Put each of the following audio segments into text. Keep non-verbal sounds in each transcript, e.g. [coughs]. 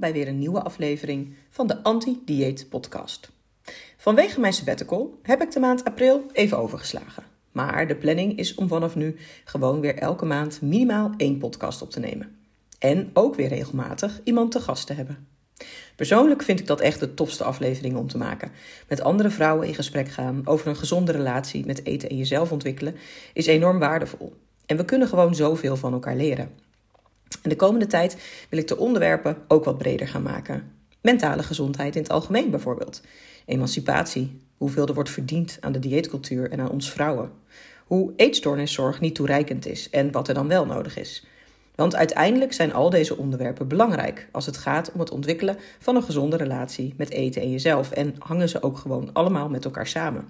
Bij weer een nieuwe aflevering van de Anti-Dieet Podcast. Vanwege mijn sabbatical heb ik de maand april even overgeslagen. Maar de planning is om vanaf nu gewoon weer elke maand minimaal één podcast op te nemen. En ook weer regelmatig iemand te gast te hebben. Persoonlijk vind ik dat echt de tofste aflevering om te maken. Met andere vrouwen in gesprek gaan over een gezonde relatie met eten en jezelf ontwikkelen is enorm waardevol. En we kunnen gewoon zoveel van elkaar leren. En de komende tijd wil ik de onderwerpen ook wat breder gaan maken. Mentale gezondheid in het algemeen bijvoorbeeld. Emancipatie, hoeveel er wordt verdiend aan de dieetcultuur en aan ons vrouwen. Hoe eetstoorniszorg niet toereikend is en wat er dan wel nodig is. Want uiteindelijk zijn al deze onderwerpen belangrijk als het gaat om het ontwikkelen van een gezonde relatie met eten en jezelf en hangen ze ook gewoon allemaal met elkaar samen.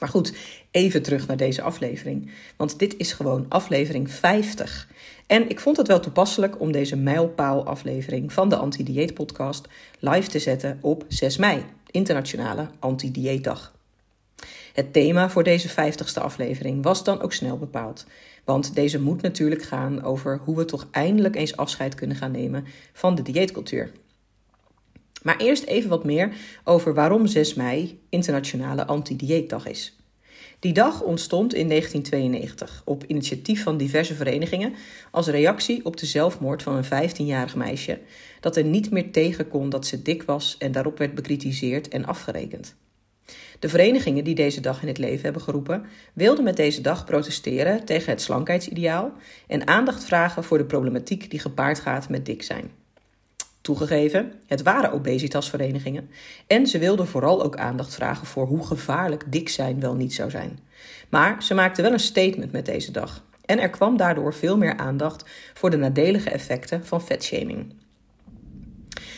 Maar goed, even terug naar deze aflevering. Want dit is gewoon aflevering 50. En ik vond het wel toepasselijk om deze mijlpaal-aflevering van de Anti-Dieet Podcast live te zetten op 6 mei, Internationale Anti-Dieetdag. Het thema voor deze 50ste aflevering was dan ook snel bepaald. Want deze moet natuurlijk gaan over hoe we toch eindelijk eens afscheid kunnen gaan nemen van de dieetcultuur. Maar eerst even wat meer over waarom 6 mei Internationale Anti-Dieetdag is. Die dag ontstond in 1992 op initiatief van diverse verenigingen als reactie op de zelfmoord van een 15-jarig meisje dat er niet meer tegen kon dat ze dik was en daarop werd bekritiseerd en afgerekend. De verenigingen die deze dag in het leven hebben geroepen, wilden met deze dag protesteren tegen het slankheidsideaal en aandacht vragen voor de problematiek die gepaard gaat met dik zijn. Toegegeven, het waren obesitasverenigingen en ze wilden vooral ook aandacht vragen voor hoe gevaarlijk dik zijn wel niet zou zijn. Maar ze maakten wel een statement met deze dag en er kwam daardoor veel meer aandacht voor de nadelige effecten van vetshaming.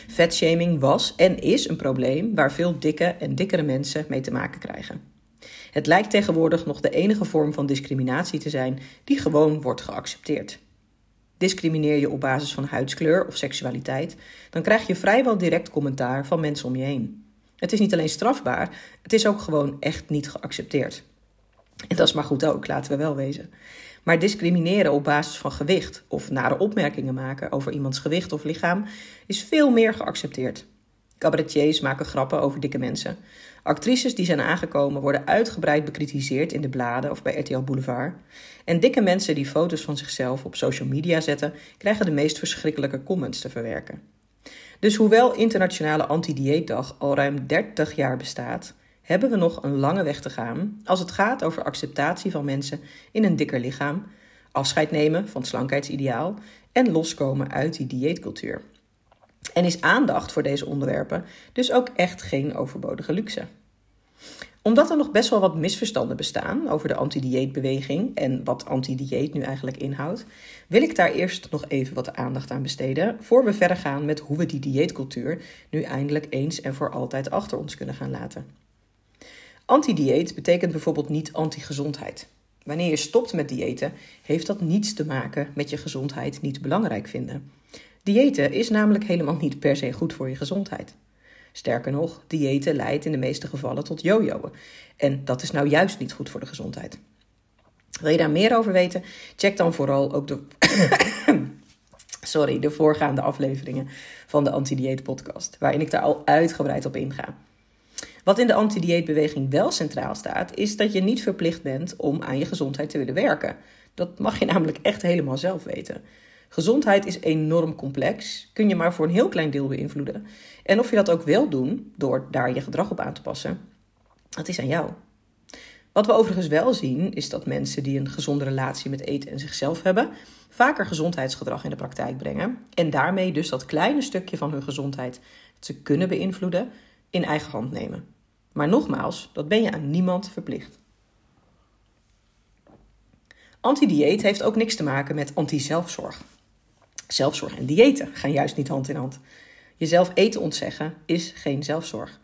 Vetshaming was en is een probleem waar veel dikke en dikkere mensen mee te maken krijgen. Het lijkt tegenwoordig nog de enige vorm van discriminatie te zijn die gewoon wordt geaccepteerd. Discrimineer je op basis van huidskleur of seksualiteit, dan krijg je vrijwel direct commentaar van mensen om je heen. Het is niet alleen strafbaar, het is ook gewoon echt niet geaccepteerd. En dat is maar goed ook, laten we wel wezen. Maar discrimineren op basis van gewicht of nare opmerkingen maken over iemands gewicht of lichaam is veel meer geaccepteerd. Cabaretiers maken grappen over dikke mensen. Actrices die zijn aangekomen worden uitgebreid bekritiseerd in de bladen of bij RTL Boulevard. En dikke mensen die foto's van zichzelf op social media zetten, krijgen de meest verschrikkelijke comments te verwerken. Dus hoewel Internationale Anti-Dieetdag al ruim 30 jaar bestaat, hebben we nog een lange weg te gaan als het gaat over acceptatie van mensen in een dikker lichaam, afscheid nemen van het slankheidsideaal en loskomen uit die dieetcultuur. En is aandacht voor deze onderwerpen dus ook echt geen overbodige luxe. Omdat er nog best wel wat misverstanden bestaan over de anti-dieetbeweging en wat anti-dieet nu eigenlijk inhoudt, wil ik daar eerst nog even wat aandacht aan besteden voor we verder gaan met hoe we die dieetcultuur nu eindelijk eens en voor altijd achter ons kunnen gaan laten. Anti-dieet betekent bijvoorbeeld niet anti-gezondheid. Wanneer je stopt met diëten, heeft dat niets te maken met je gezondheid niet belangrijk vinden. Diëten is namelijk helemaal niet per se goed voor je gezondheid. Sterker nog, diëten leidt in de meeste gevallen tot jojoen. En dat is nou juist niet goed voor de gezondheid. Wil je daar meer over weten? Check dan vooral ook de, [coughs] sorry, de voorgaande afleveringen van de Anti-Dieet podcast, waarin ik daar al uitgebreid op inga. Wat in de anti-dieetbeweging wel centraal staat, is dat je niet verplicht bent om aan je gezondheid te willen werken. Dat mag je namelijk echt helemaal zelf weten. Gezondheid is enorm complex, kun je maar voor een heel klein deel beïnvloeden. En of je dat ook wil doen, door daar je gedrag op aan te passen, dat is aan jou. Wat we overigens wel zien, is dat mensen die een gezonde relatie met eten en zichzelf hebben, vaker gezondheidsgedrag in de praktijk brengen. En daarmee dus dat kleine stukje van hun gezondheid dat ze kunnen beïnvloeden, in eigen hand nemen. Maar nogmaals, dat ben je aan niemand verplicht. Anti-dieet heeft ook niks te maken met anti-zelfzorg. Zelfzorg en diëten gaan juist niet hand in hand. Jezelf eten ontzeggen is geen zelfzorg.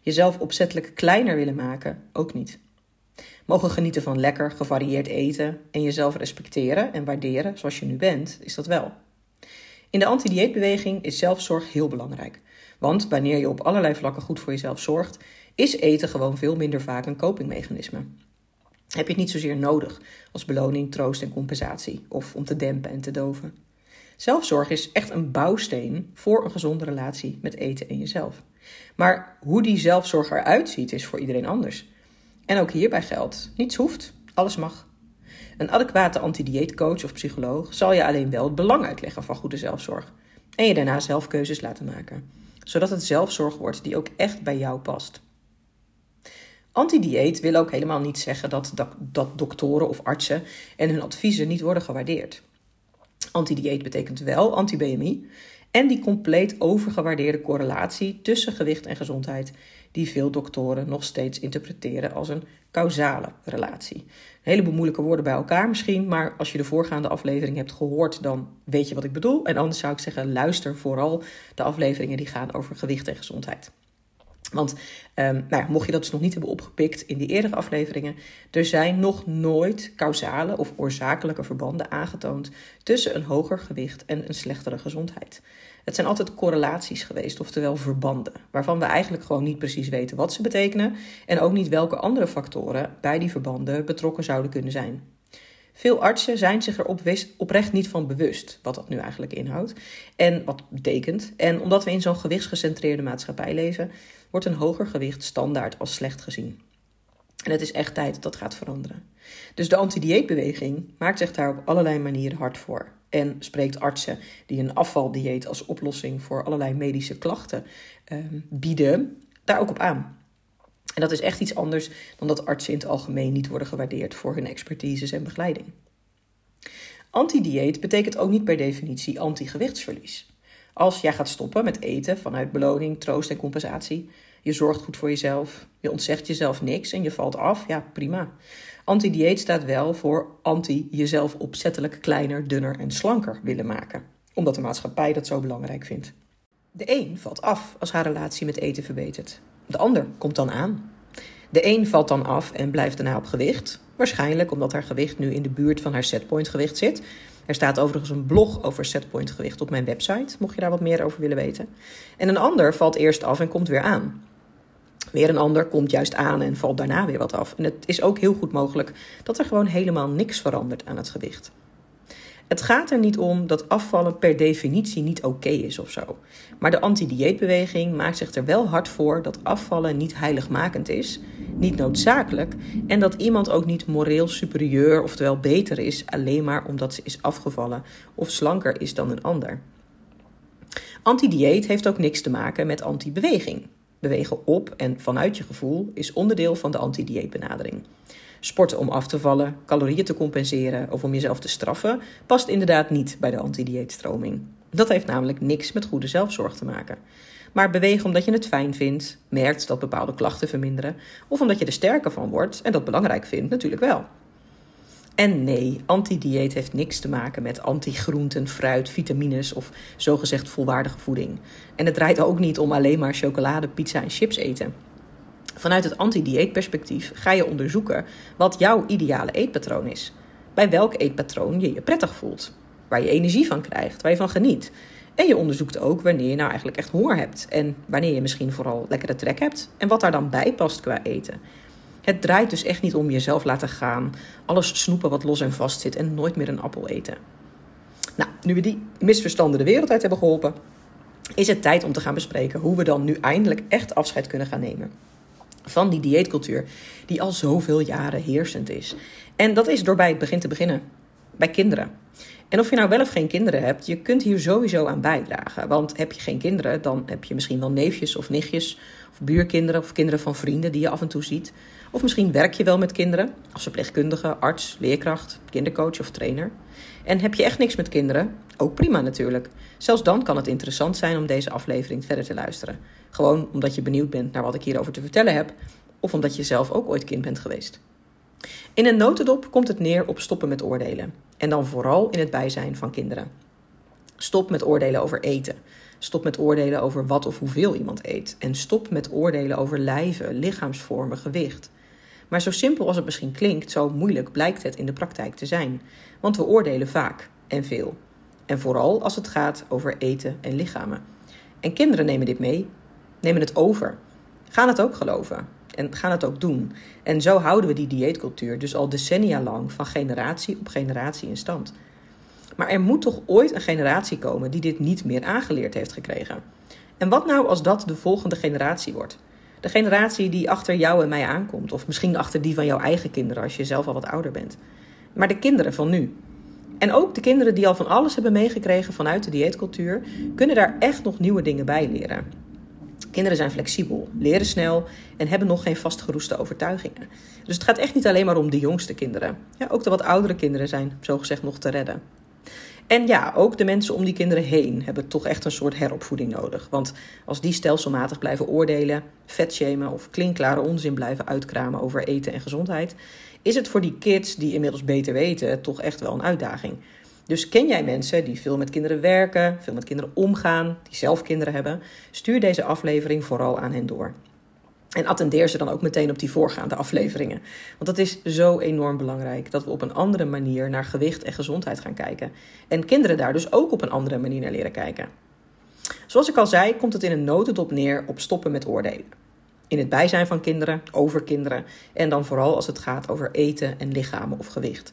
Jezelf opzettelijk kleiner willen maken ook niet. Mogen genieten van lekker, gevarieerd eten en jezelf respecteren en waarderen zoals je nu bent, is dat wel. In de anti-dieetbeweging is zelfzorg heel belangrijk. Want wanneer je op allerlei vlakken goed voor jezelf zorgt, is eten gewoon veel minder vaak een copingmechanisme. Heb je het niet zozeer nodig als beloning, troost en compensatie of om te dempen en te doven. Zelfzorg is echt een bouwsteen voor een gezonde relatie met eten en jezelf. Maar hoe die zelfzorg eruit ziet, is voor iedereen anders. En ook hierbij geldt: niets hoeft, alles mag. Een adequate anti-dieetcoach of psycholoog zal je alleen wel het belang uitleggen van goede zelfzorg en je daarna zelf keuzes laten maken, zodat het zelfzorg wordt die ook echt bij jou past. Anti-dieet wil ook helemaal niet zeggen dat, dat, dat doktoren of artsen en hun adviezen niet worden gewaardeerd. Anti-dieet betekent wel anti-BMI en die compleet overgewaardeerde correlatie tussen gewicht en gezondheid, die veel doktoren nog steeds interpreteren als een causale relatie. Een heleboel moeilijke woorden bij elkaar misschien, maar als je de voorgaande aflevering hebt gehoord, dan weet je wat ik bedoel. En anders zou ik zeggen, luister vooral de afleveringen die gaan over gewicht en gezondheid. Want um, nou mocht je dat dus nog niet hebben opgepikt in die eerdere afleveringen, er zijn nog nooit causale of oorzakelijke verbanden aangetoond tussen een hoger gewicht en een slechtere gezondheid. Het zijn altijd correlaties geweest, oftewel verbanden, waarvan we eigenlijk gewoon niet precies weten wat ze betekenen en ook niet welke andere factoren bij die verbanden betrokken zouden kunnen zijn. Veel artsen zijn zich er oprecht niet van bewust wat dat nu eigenlijk inhoudt en wat betekent. En omdat we in zo'n gewichtsgecentreerde maatschappij leven, wordt een hoger gewicht standaard als slecht gezien. En het is echt tijd dat dat gaat veranderen. Dus de anti-dieetbeweging maakt zich daar op allerlei manieren hard voor. En spreekt artsen die een afvaldieet als oplossing voor allerlei medische klachten eh, bieden, daar ook op aan. En dat is echt iets anders dan dat artsen in het algemeen niet worden gewaardeerd voor hun expertises en begeleiding. Anti-dieet betekent ook niet per definitie anti-gewichtsverlies. Als jij gaat stoppen met eten vanuit beloning, troost en compensatie, je zorgt goed voor jezelf, je ontzegt jezelf niks en je valt af, ja prima. Anti-dieet staat wel voor anti jezelf opzettelijk kleiner, dunner en slanker willen maken, omdat de maatschappij dat zo belangrijk vindt. De een valt af als haar relatie met eten verbetert. De ander komt dan aan. De een valt dan af en blijft daarna op gewicht. Waarschijnlijk omdat haar gewicht nu in de buurt van haar setpoint gewicht zit. Er staat overigens een blog over setpoint gewicht op mijn website, mocht je daar wat meer over willen weten. En een ander valt eerst af en komt weer aan. Weer een ander komt juist aan en valt daarna weer wat af. En het is ook heel goed mogelijk dat er gewoon helemaal niks verandert aan het gewicht. Het gaat er niet om dat afvallen per definitie niet oké is of zo. Maar de anti-dieetbeweging maakt zich er wel hard voor dat afvallen niet heiligmakend is, niet noodzakelijk en dat iemand ook niet moreel superieur, oftewel beter is, alleen maar omdat ze is afgevallen of slanker is dan een ander. Anti-dieet heeft ook niks te maken met anti-beweging. Bewegen op en vanuit je gevoel is onderdeel van de anti-dieetbenadering. Sporten om af te vallen, calorieën te compenseren of om jezelf te straffen past inderdaad niet bij de anti-dieetstroming. Dat heeft namelijk niks met goede zelfzorg te maken. Maar bewegen omdat je het fijn vindt, merkt dat bepaalde klachten verminderen, of omdat je er sterker van wordt en dat belangrijk vindt, natuurlijk wel. En nee, anti-dieet heeft niks te maken met anti-groenten, fruit, vitamines of zogezegd volwaardige voeding. En het draait ook niet om alleen maar chocolade, pizza en chips eten. Vanuit het anti-dieetperspectief ga je onderzoeken wat jouw ideale eetpatroon is. Bij welk eetpatroon je je prettig voelt, waar je energie van krijgt, waar je van geniet. En je onderzoekt ook wanneer je nou eigenlijk echt honger hebt en wanneer je misschien vooral lekkere trek hebt en wat daar dan bij past qua eten. Het draait dus echt niet om jezelf laten gaan, alles snoepen wat los en vast zit en nooit meer een appel eten. Nou, nu we die misverstanden de wereld uit hebben geholpen, is het tijd om te gaan bespreken hoe we dan nu eindelijk echt afscheid kunnen gaan nemen van die dieetcultuur die al zoveel jaren heersend is. En dat is door bij het begin te beginnen, bij kinderen. En of je nou wel of geen kinderen hebt, je kunt hier sowieso aan bijdragen. Want heb je geen kinderen, dan heb je misschien wel neefjes of nichtjes, of buurkinderen of kinderen van vrienden die je af en toe ziet. Of misschien werk je wel met kinderen, als verpleegkundige, arts, leerkracht, kindercoach of trainer. En heb je echt niks met kinderen? Ook prima natuurlijk. Zelfs dan kan het interessant zijn om deze aflevering verder te luisteren. Gewoon omdat je benieuwd bent naar wat ik hierover te vertellen heb, of omdat je zelf ook ooit kind bent geweest. In een notendop komt het neer op stoppen met oordelen. En dan vooral in het bijzijn van kinderen. Stop met oordelen over eten. Stop met oordelen over wat of hoeveel iemand eet. En stop met oordelen over lijven, lichaamsvormen, gewicht. Maar zo simpel als het misschien klinkt, zo moeilijk blijkt het in de praktijk te zijn. Want we oordelen vaak en veel. En vooral als het gaat over eten en lichamen. En kinderen nemen dit mee, nemen het over, gaan het ook geloven en gaan het ook doen. En zo houden we die dieetcultuur dus al decennia lang van generatie op generatie in stand. Maar er moet toch ooit een generatie komen die dit niet meer aangeleerd heeft gekregen. En wat nou als dat de volgende generatie wordt? De generatie die achter jou en mij aankomt, of misschien achter die van jouw eigen kinderen als je zelf al wat ouder bent. Maar de kinderen van nu. En ook de kinderen die al van alles hebben meegekregen vanuit de dieetcultuur, kunnen daar echt nog nieuwe dingen bij leren. Kinderen zijn flexibel, leren snel en hebben nog geen vastgeroeste overtuigingen. Dus het gaat echt niet alleen maar om de jongste kinderen. Ja, ook de wat oudere kinderen zijn zogezegd nog te redden. En ja, ook de mensen om die kinderen heen hebben toch echt een soort heropvoeding nodig. Want als die stelselmatig blijven oordelen, vetshamen of klinkklare onzin blijven uitkramen over eten en gezondheid, is het voor die kids die inmiddels beter weten toch echt wel een uitdaging. Dus ken jij mensen die veel met kinderen werken, veel met kinderen omgaan, die zelf kinderen hebben? Stuur deze aflevering vooral aan hen door. En attendeer ze dan ook meteen op die voorgaande afleveringen. Want dat is zo enorm belangrijk dat we op een andere manier naar gewicht en gezondheid gaan kijken. En kinderen daar dus ook op een andere manier naar leren kijken. Zoals ik al zei, komt het in een notendop neer op stoppen met oordelen. In het bijzijn van kinderen, over kinderen en dan vooral als het gaat over eten en lichamen of gewicht.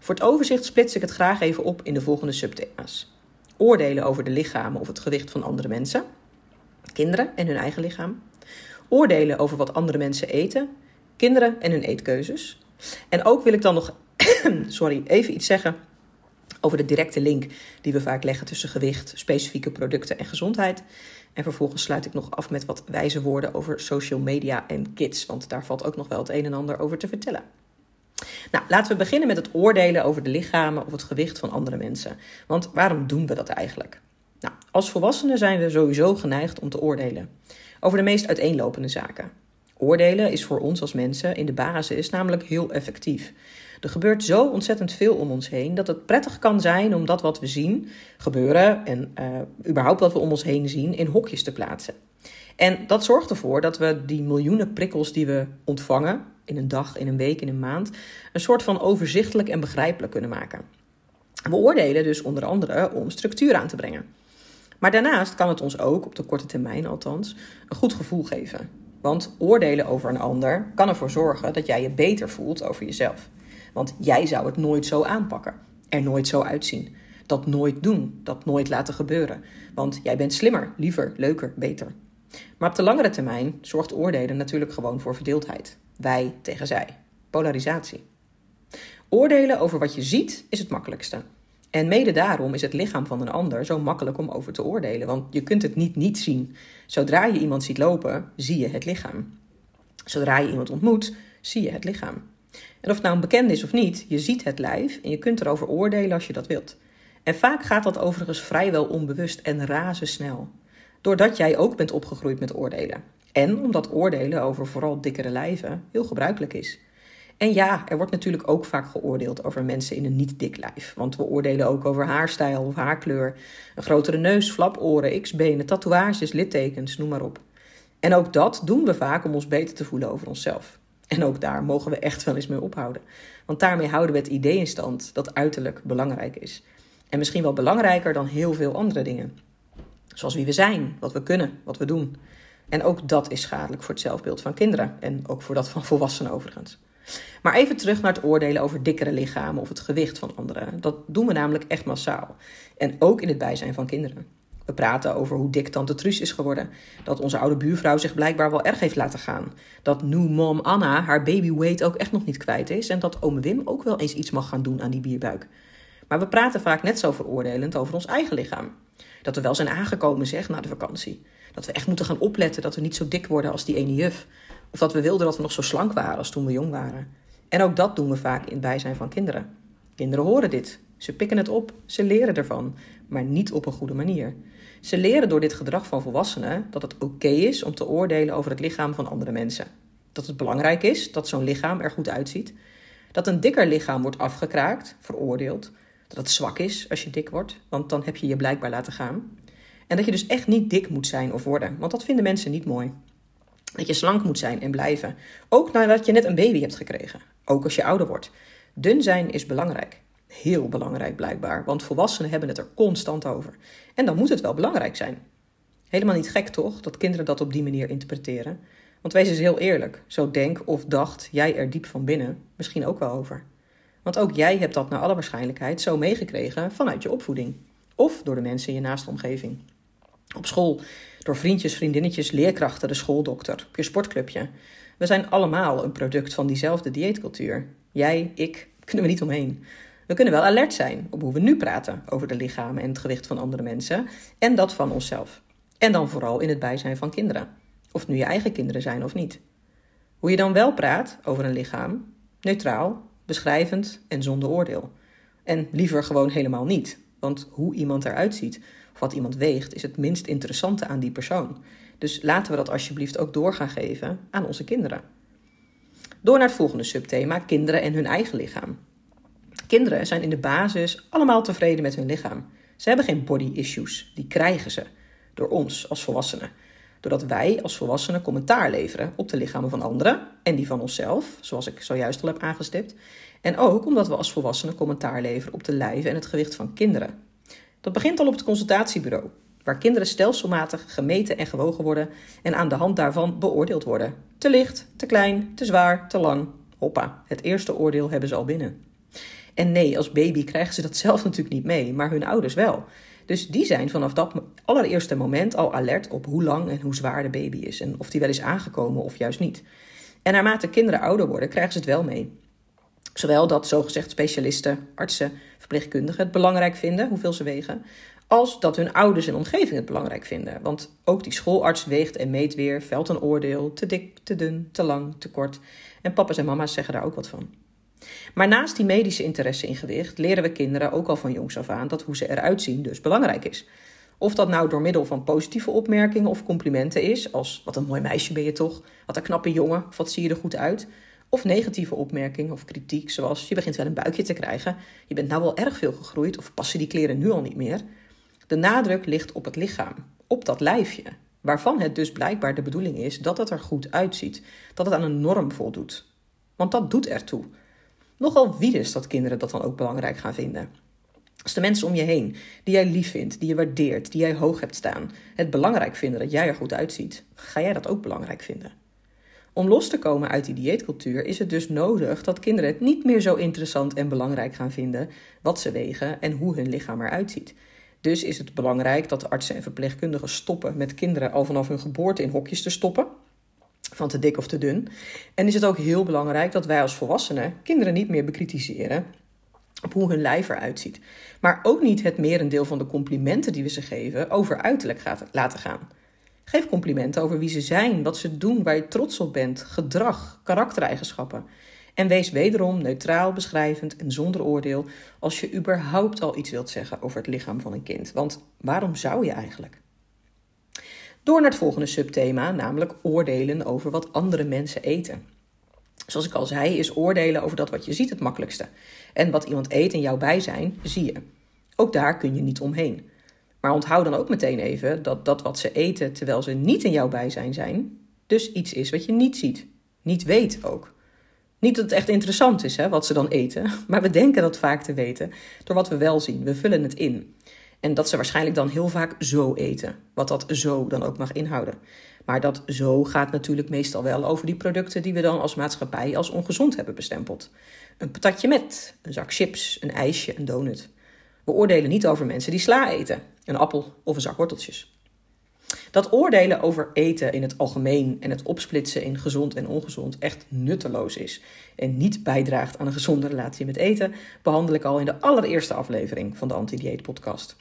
Voor het overzicht splits ik het graag even op in de volgende subthema's. Oordelen over de lichamen of het gewicht van andere mensen. Kinderen en hun eigen lichaam. Oordelen over wat andere mensen eten. Kinderen en hun eetkeuzes. En ook wil ik dan nog [clears throat] sorry, even iets zeggen over de directe link die we vaak leggen tussen gewicht, specifieke producten en gezondheid. En vervolgens sluit ik nog af met wat wijze woorden over social media en kids, want daar valt ook nog wel het een en ander over te vertellen. Nou, laten we beginnen met het oordelen over de lichamen of het gewicht van andere mensen. Want waarom doen we dat eigenlijk? Nou, als volwassenen zijn we sowieso geneigd om te oordelen over de meest uiteenlopende zaken. Oordelen is voor ons als mensen in de basis namelijk heel effectief. Er gebeurt zo ontzettend veel om ons heen dat het prettig kan zijn om dat wat we zien gebeuren en uh, überhaupt wat we om ons heen zien in hokjes te plaatsen. En dat zorgt ervoor dat we die miljoenen prikkels die we ontvangen, in een dag, in een week, in een maand, een soort van overzichtelijk en begrijpelijk kunnen maken. We oordelen dus onder andere om structuur aan te brengen. Maar daarnaast kan het ons ook, op de korte termijn althans, een goed gevoel geven. Want oordelen over een ander kan ervoor zorgen dat jij je beter voelt over jezelf. Want jij zou het nooit zo aanpakken, er nooit zo uitzien, dat nooit doen, dat nooit laten gebeuren. Want jij bent slimmer, liever, leuker, beter. Maar op de langere termijn zorgt oordelen natuurlijk gewoon voor verdeeldheid. Wij tegen zij. Polarisatie. Oordelen over wat je ziet is het makkelijkste. En mede daarom is het lichaam van een ander zo makkelijk om over te oordelen. Want je kunt het niet niet zien. Zodra je iemand ziet lopen, zie je het lichaam. Zodra je iemand ontmoet, zie je het lichaam. En of het nou een bekende is of niet, je ziet het lijf en je kunt erover oordelen als je dat wilt. En vaak gaat dat overigens vrijwel onbewust en razendsnel. Doordat jij ook bent opgegroeid met oordelen. En omdat oordelen over vooral dikkere lijven heel gebruikelijk is. En ja, er wordt natuurlijk ook vaak geoordeeld over mensen in een niet dik lijf. Want we oordelen ook over haarstijl of haarkleur. Een grotere neus, flaporen, x-benen, tatoeages, littekens, noem maar op. En ook dat doen we vaak om ons beter te voelen over onszelf. En ook daar mogen we echt wel eens mee ophouden. Want daarmee houden we het idee in stand dat uiterlijk belangrijk is. En misschien wel belangrijker dan heel veel andere dingen. Zoals wie we zijn, wat we kunnen, wat we doen. En ook dat is schadelijk voor het zelfbeeld van kinderen en ook voor dat van volwassenen overigens. Maar even terug naar het oordelen over dikkere lichamen of het gewicht van anderen. Dat doen we namelijk echt massaal. En ook in het bijzijn van kinderen. We praten over hoe dik tante Truus is geworden. Dat onze oude buurvrouw zich blijkbaar wel erg heeft laten gaan. Dat new mom Anna haar babyweight ook echt nog niet kwijt is. En dat oom Wim ook wel eens iets mag gaan doen aan die bierbuik. Maar we praten vaak net zo veroordelend over ons eigen lichaam. Dat we wel zijn aangekomen, zeg, na de vakantie. Dat we echt moeten gaan opletten dat we niet zo dik worden als die ene juf. Of dat we wilden dat we nog zo slank waren als toen we jong waren. En ook dat doen we vaak in het bijzijn van kinderen. Kinderen horen dit. Ze pikken het op, ze leren ervan, maar niet op een goede manier. Ze leren door dit gedrag van volwassenen dat het oké is om te oordelen over het lichaam van andere mensen. Dat het belangrijk is dat zo'n lichaam er goed uitziet. Dat een dikker lichaam wordt afgekraakt, veroordeeld. Dat het zwak is als je dik wordt, want dan heb je je blijkbaar laten gaan. En dat je dus echt niet dik moet zijn of worden, want dat vinden mensen niet mooi. Dat je slank moet zijn en blijven. Ook nadat je net een baby hebt gekregen. Ook als je ouder wordt. Dun zijn is belangrijk. Heel belangrijk blijkbaar, want volwassenen hebben het er constant over. En dan moet het wel belangrijk zijn. Helemaal niet gek toch, dat kinderen dat op die manier interpreteren? Want wees eens heel eerlijk, zo denk of dacht jij er diep van binnen misschien ook wel over. Want ook jij hebt dat naar alle waarschijnlijkheid zo meegekregen vanuit je opvoeding. Of door de mensen in je naaste omgeving. Op school, door vriendjes, vriendinnetjes, leerkrachten, de schooldokter, je sportclubje. We zijn allemaal een product van diezelfde dieetcultuur. Jij, ik, kunnen we niet omheen. We kunnen wel alert zijn op hoe we nu praten over de lichamen en het gewicht van andere mensen en dat van onszelf. En dan vooral in het bijzijn van kinderen. Of het nu je eigen kinderen zijn of niet. Hoe je dan wel praat over een lichaam, neutraal, beschrijvend en zonder oordeel. En liever gewoon helemaal niet, want hoe iemand eruit ziet wat iemand weegt is het minst interessante aan die persoon. Dus laten we dat alsjeblieft ook door gaan geven aan onze kinderen. Door naar het volgende subthema: kinderen en hun eigen lichaam. Kinderen zijn in de basis allemaal tevreden met hun lichaam. Ze hebben geen body issues, die krijgen ze door ons als volwassenen. Doordat wij als volwassenen commentaar leveren op de lichamen van anderen en die van onszelf, zoals ik zojuist al heb aangestipt. En ook omdat we als volwassenen commentaar leveren op de lijven en het gewicht van kinderen. Dat begint al op het consultatiebureau, waar kinderen stelselmatig gemeten en gewogen worden en aan de hand daarvan beoordeeld worden. Te licht, te klein, te zwaar, te lang. Hoppa, het eerste oordeel hebben ze al binnen. En nee, als baby krijgen ze dat [laughs] zelf natuurlijk niet mee, maar hun ouders wel. Dus die zijn vanaf dat allereerste moment al alert op hoe lang en hoe zwaar de baby is en of die wel is aangekomen of juist niet. En naarmate kinderen ouder worden, krijgen ze het wel mee. Zowel dat zogezegd specialisten, artsen, verpleegkundigen het belangrijk vinden, hoeveel ze wegen, als dat hun ouders en omgeving het belangrijk vinden. Want ook die schoolarts weegt en meet weer, velt een oordeel, te dik, te dun, te lang, te kort. En papa's en mama's zeggen daar ook wat van. Maar naast die medische interesse in gewicht leren we kinderen ook al van jongs af aan dat hoe ze eruit zien dus belangrijk is. Of dat nou door middel van positieve opmerkingen of complimenten is, als wat een mooi meisje ben je toch, wat een knappe jongen, wat zie je er goed uit. Of negatieve opmerkingen of kritiek, zoals je begint wel een buikje te krijgen, je bent nou wel erg veel gegroeid of passen die kleren nu al niet meer. De nadruk ligt op het lichaam, op dat lijfje, waarvan het dus blijkbaar de bedoeling is dat het er goed uitziet, dat het aan een norm voldoet. Want dat doet ertoe. Nogal wie is dat kinderen dat dan ook belangrijk gaan vinden. Als de mensen om je heen, die jij lief vindt, die je waardeert, die jij hoog hebt staan, het belangrijk vinden dat jij er goed uitziet, ga jij dat ook belangrijk vinden. Om los te komen uit die dieetcultuur is het dus nodig dat kinderen het niet meer zo interessant en belangrijk gaan vinden wat ze wegen en hoe hun lichaam eruit ziet. Dus is het belangrijk dat artsen en verpleegkundigen stoppen met kinderen al vanaf hun geboorte in hokjes te stoppen van te dik of te dun. En is het ook heel belangrijk dat wij als volwassenen kinderen niet meer bekritiseren op hoe hun lijf eruit ziet. Maar ook niet het merendeel van de complimenten die we ze geven over uiterlijk laten gaan. Geef complimenten over wie ze zijn, wat ze doen, waar je trots op bent, gedrag, karaktereigenschappen. En wees wederom neutraal, beschrijvend en zonder oordeel als je überhaupt al iets wilt zeggen over het lichaam van een kind. Want waarom zou je eigenlijk? Door naar het volgende subthema, namelijk oordelen over wat andere mensen eten. Zoals ik al zei, is oordelen over dat wat je ziet het makkelijkste. En wat iemand eet in jouw bijzijn, zie je. Ook daar kun je niet omheen. Maar onthoud dan ook meteen even dat dat wat ze eten terwijl ze niet in jouw bijzijn zijn, dus iets is wat je niet ziet. Niet weet ook. Niet dat het echt interessant is hè, wat ze dan eten, [laughs] maar we denken dat vaak te weten door wat we wel zien. We vullen het in. En dat ze waarschijnlijk dan heel vaak zo eten, wat dat zo dan ook mag inhouden. Maar dat zo gaat natuurlijk meestal wel over die producten die we dan als maatschappij als ongezond hebben bestempeld. Een patatje met, een zak chips, een ijsje, een donut. We oordelen niet over mensen die sla eten, een appel of een zak worteltjes. Dat oordelen over eten in het algemeen en het opsplitsen in gezond en ongezond echt nutteloos is en niet bijdraagt aan een gezonde relatie met eten, behandel ik al in de allereerste aflevering van de Anti-Dieet Podcast.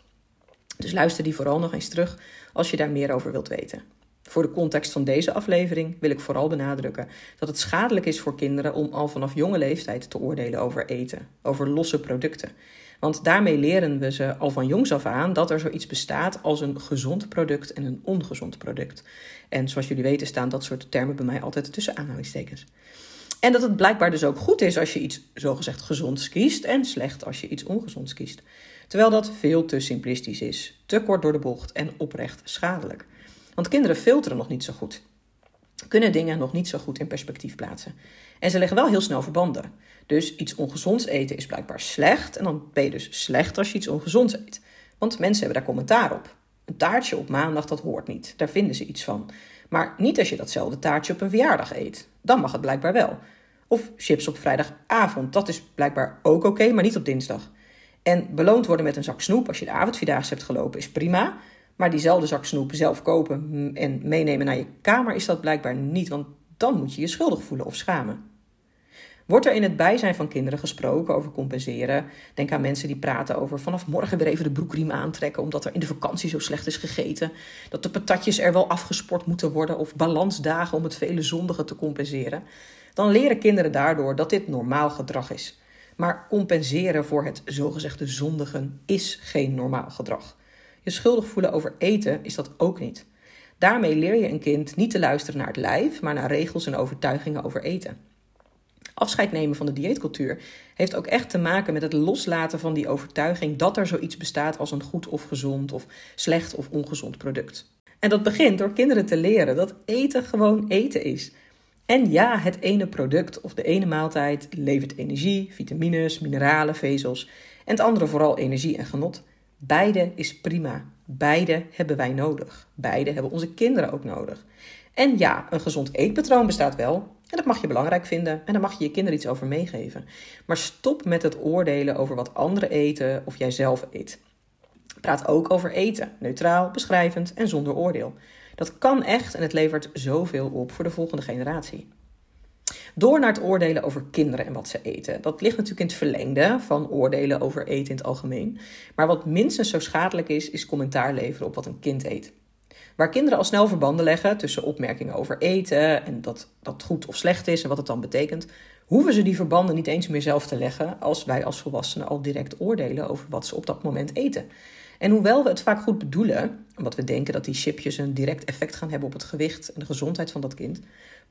Dus luister die vooral nog eens terug als je daar meer over wilt weten. Voor de context van deze aflevering wil ik vooral benadrukken dat het schadelijk is voor kinderen om al vanaf jonge leeftijd te oordelen over eten, over losse producten. Want daarmee leren we ze al van jongs af aan dat er zoiets bestaat als een gezond product en een ongezond product. En zoals jullie weten staan dat soort termen bij mij altijd tussen aanhalingstekens. En dat het blijkbaar dus ook goed is als je iets zogezegd gezonds kiest en slecht als je iets ongezonds kiest. Terwijl dat veel te simplistisch is, te kort door de bocht en oprecht schadelijk. Want kinderen filteren nog niet zo goed, kunnen dingen nog niet zo goed in perspectief plaatsen. En ze leggen wel heel snel verbanden. Dus iets ongezonds eten is blijkbaar slecht en dan ben je dus slecht als je iets ongezonds eet. Want mensen hebben daar commentaar op. Een taartje op maandag, dat hoort niet. Daar vinden ze iets van. Maar niet als je datzelfde taartje op een verjaardag eet. Dan mag het blijkbaar wel. Of chips op vrijdagavond. Dat is blijkbaar ook oké, maar niet op dinsdag. En beloond worden met een zak snoep als je de avondvierdaagse hebt gelopen is prima. Maar diezelfde zak snoep zelf kopen en meenemen naar je kamer is dat blijkbaar niet. Want dan moet je je schuldig voelen of schamen. Wordt er in het bijzijn van kinderen gesproken over compenseren? Denk aan mensen die praten over vanaf morgen weer even de broekriem aantrekken omdat er in de vakantie zo slecht is gegeten. Dat de patatjes er wel afgesport moeten worden of balansdagen om het vele zondigen te compenseren. Dan leren kinderen daardoor dat dit normaal gedrag is. Maar compenseren voor het zogezegde zondigen is geen normaal gedrag. Je schuldig voelen over eten is dat ook niet. Daarmee leer je een kind niet te luisteren naar het lijf, maar naar regels en overtuigingen over eten afscheid nemen van de dieetcultuur heeft ook echt te maken met het loslaten van die overtuiging dat er zoiets bestaat als een goed of gezond of slecht of ongezond product. En dat begint door kinderen te leren dat eten gewoon eten is. En ja, het ene product of de ene maaltijd levert energie, vitamines, mineralen, vezels en het andere vooral energie en genot. Beide is prima. Beide hebben wij nodig. Beide hebben onze kinderen ook nodig. En ja, een gezond eetpatroon bestaat wel. En dat mag je belangrijk vinden en daar mag je je kinderen iets over meegeven. Maar stop met het oordelen over wat anderen eten of jij zelf eet. Praat ook over eten, neutraal, beschrijvend en zonder oordeel. Dat kan echt en het levert zoveel op voor de volgende generatie. Door naar het oordelen over kinderen en wat ze eten. Dat ligt natuurlijk in het verlengde van oordelen over eten in het algemeen. Maar wat minstens zo schadelijk is, is commentaar leveren op wat een kind eet. Waar kinderen al snel verbanden leggen tussen opmerkingen over eten en dat dat goed of slecht is en wat het dan betekent, hoeven ze die verbanden niet eens meer zelf te leggen als wij als volwassenen al direct oordelen over wat ze op dat moment eten. En hoewel we het vaak goed bedoelen, omdat we denken dat die chipjes een direct effect gaan hebben op het gewicht en de gezondheid van dat kind,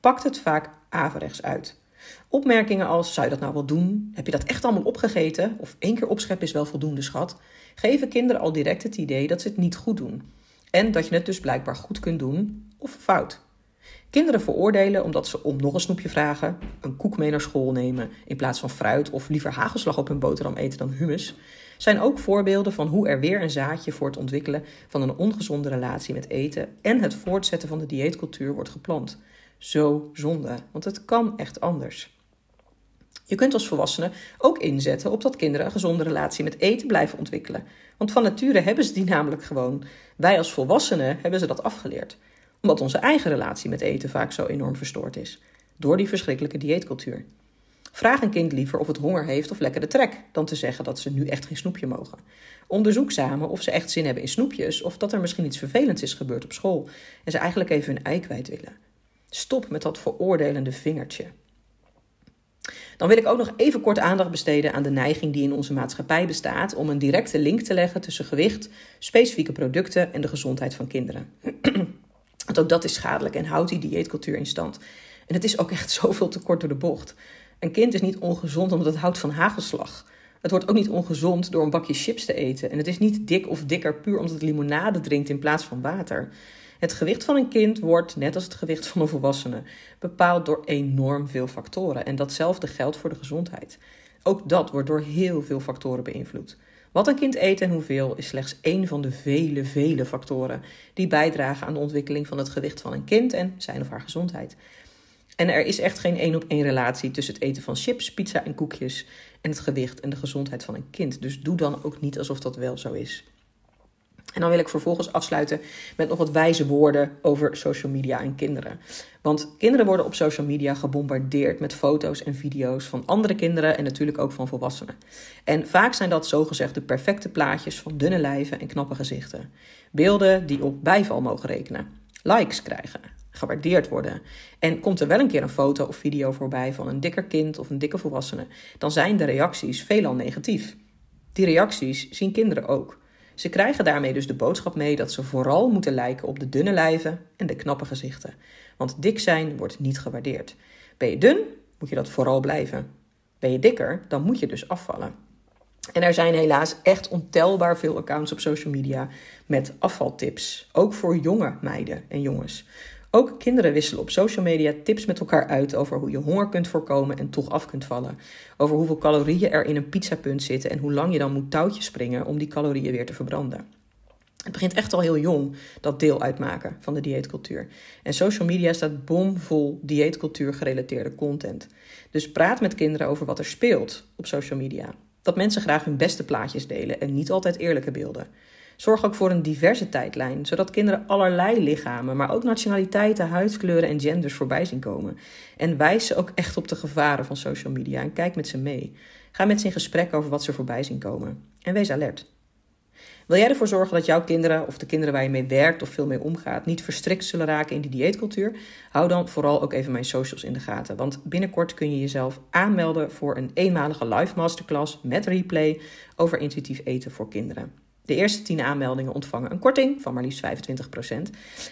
pakt het vaak averechts uit. Opmerkingen als: zou je dat nou wel doen? Heb je dat echt allemaal opgegeten? Of één keer opscheppen is wel voldoende, schat. Geven kinderen al direct het idee dat ze het niet goed doen. En dat je het dus blijkbaar goed kunt doen of fout. Kinderen veroordelen omdat ze om nog een snoepje vragen, een koek mee naar school nemen in plaats van fruit of liever hagelslag op hun boterham eten dan hummus, zijn ook voorbeelden van hoe er weer een zaadje voor het ontwikkelen van een ongezonde relatie met eten en het voortzetten van de dieetcultuur wordt geplant. Zo zonde, want het kan echt anders. Je kunt als volwassene ook inzetten op dat kinderen een gezonde relatie met eten blijven ontwikkelen. Want van nature hebben ze die namelijk gewoon. Wij als volwassenen hebben ze dat afgeleerd. Omdat onze eigen relatie met eten vaak zo enorm verstoord is. Door die verschrikkelijke dieetcultuur. Vraag een kind liever of het honger heeft of lekker de trek, dan te zeggen dat ze nu echt geen snoepje mogen. Onderzoek samen of ze echt zin hebben in snoepjes of dat er misschien iets vervelends is gebeurd op school en ze eigenlijk even hun ei kwijt willen. Stop met dat veroordelende vingertje. Dan wil ik ook nog even kort aandacht besteden aan de neiging die in onze maatschappij bestaat om een directe link te leggen tussen gewicht, specifieke producten en de gezondheid van kinderen. [clears throat] Want ook dat is schadelijk en houdt die dieetcultuur in stand. En het is ook echt [laughs] zoveel te kort door de bocht. Een kind is niet ongezond omdat het houdt van hagelslag. Het wordt ook niet ongezond door een bakje chips te eten. En het is niet dik of dikker puur omdat het limonade drinkt in plaats van water. Het gewicht van een kind wordt, net als het gewicht van een volwassene, bepaald door enorm veel factoren. En datzelfde geldt voor de gezondheid. Ook dat wordt door heel veel factoren beïnvloed. Wat een kind eet en hoeveel is slechts één van de vele, vele factoren die bijdragen aan de ontwikkeling van het gewicht van een kind en zijn of haar gezondheid. En er is echt geen één op één relatie tussen het eten van chips, pizza en koekjes en het gewicht en de gezondheid van een kind. Dus doe dan ook niet alsof dat wel zo is. En dan wil ik vervolgens afsluiten met nog wat wijze woorden over social media en kinderen. Want kinderen worden op social media gebombardeerd met foto's en video's van andere kinderen en natuurlijk ook van volwassenen. En vaak zijn dat zogezegd de perfecte plaatjes van dunne lijven en knappe gezichten. Beelden die op bijval mogen rekenen, likes krijgen, gewaardeerd worden. En komt er wel een keer een foto of video voorbij van een dikker kind of een dikke volwassene, dan zijn de reacties veelal negatief. Die reacties zien kinderen ook. Ze krijgen daarmee dus de boodschap mee dat ze vooral moeten lijken op de dunne lijven en de knappe gezichten. Want dik zijn wordt niet gewaardeerd. Ben je dun, moet je dat vooral blijven. Ben je dikker, dan moet je dus afvallen. En er zijn helaas echt ontelbaar veel accounts op social media met afvaltips. Ook voor jonge meiden en jongens. Ook kinderen wisselen op social media tips met elkaar uit over hoe je honger kunt voorkomen en toch af kunt vallen. Over hoeveel calorieën er in een pizzapunt zitten en hoe lang je dan moet touwtjes springen om die calorieën weer te verbranden. Het begint echt al heel jong dat deel uitmaken van de dieetcultuur. En social media staat bomvol dieetcultuur gerelateerde content. Dus praat met kinderen over wat er speelt op social media. Dat mensen graag hun beste plaatjes delen en niet altijd eerlijke beelden. Zorg ook voor een diverse tijdlijn, zodat kinderen allerlei lichamen, maar ook nationaliteiten, huidskleuren en genders voorbij zien komen. En wijs ze ook echt op de gevaren van social media en kijk met ze mee. Ga met ze in gesprek over wat ze voorbij zien komen. En wees alert. Wil jij ervoor zorgen dat jouw kinderen of de kinderen waar je mee werkt of veel mee omgaat niet verstrikt zullen raken in die dieetcultuur? Hou dan vooral ook even mijn socials in de gaten. Want binnenkort kun je jezelf aanmelden voor een eenmalige live masterclass met replay over intuïtief eten voor kinderen. De eerste 10 aanmeldingen ontvangen een korting van maar liefst 25%.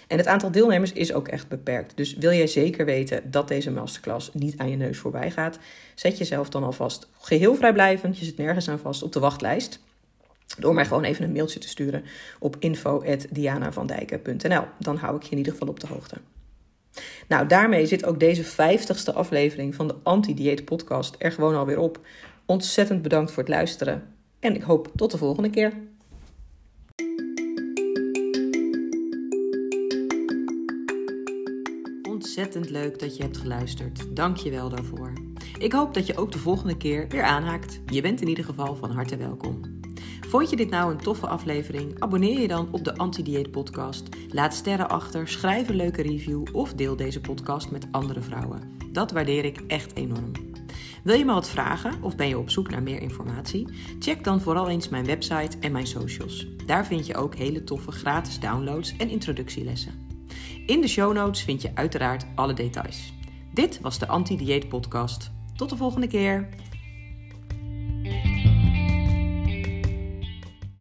En het aantal deelnemers is ook echt beperkt. Dus wil jij zeker weten dat deze masterclass niet aan je neus voorbij gaat, zet jezelf dan alvast geheel vrijblijvend, je zit nergens aan vast, op de wachtlijst. Door mij gewoon even een mailtje te sturen op info.dianavandijken.nl. Dan hou ik je in ieder geval op de hoogte. Nou, daarmee zit ook deze vijftigste aflevering van de Anti-Dieet Podcast er gewoon alweer op. Ontzettend bedankt voor het luisteren en ik hoop tot de volgende keer. Ontzettend leuk dat je hebt geluisterd. Dank je wel daarvoor. Ik hoop dat je ook de volgende keer weer aanhaakt. Je bent in ieder geval van harte welkom. Vond je dit nou een toffe aflevering? Abonneer je dan op de Anti-Dieet Podcast. Laat sterren achter, schrijf een leuke review of deel deze podcast met andere vrouwen. Dat waardeer ik echt enorm. Wil je me wat vragen of ben je op zoek naar meer informatie? Check dan vooral eens mijn website en mijn socials. Daar vind je ook hele toffe gratis downloads en introductielessen. In de show notes vind je uiteraard alle details. Dit was de Anti-Dieet Podcast. Tot de volgende keer.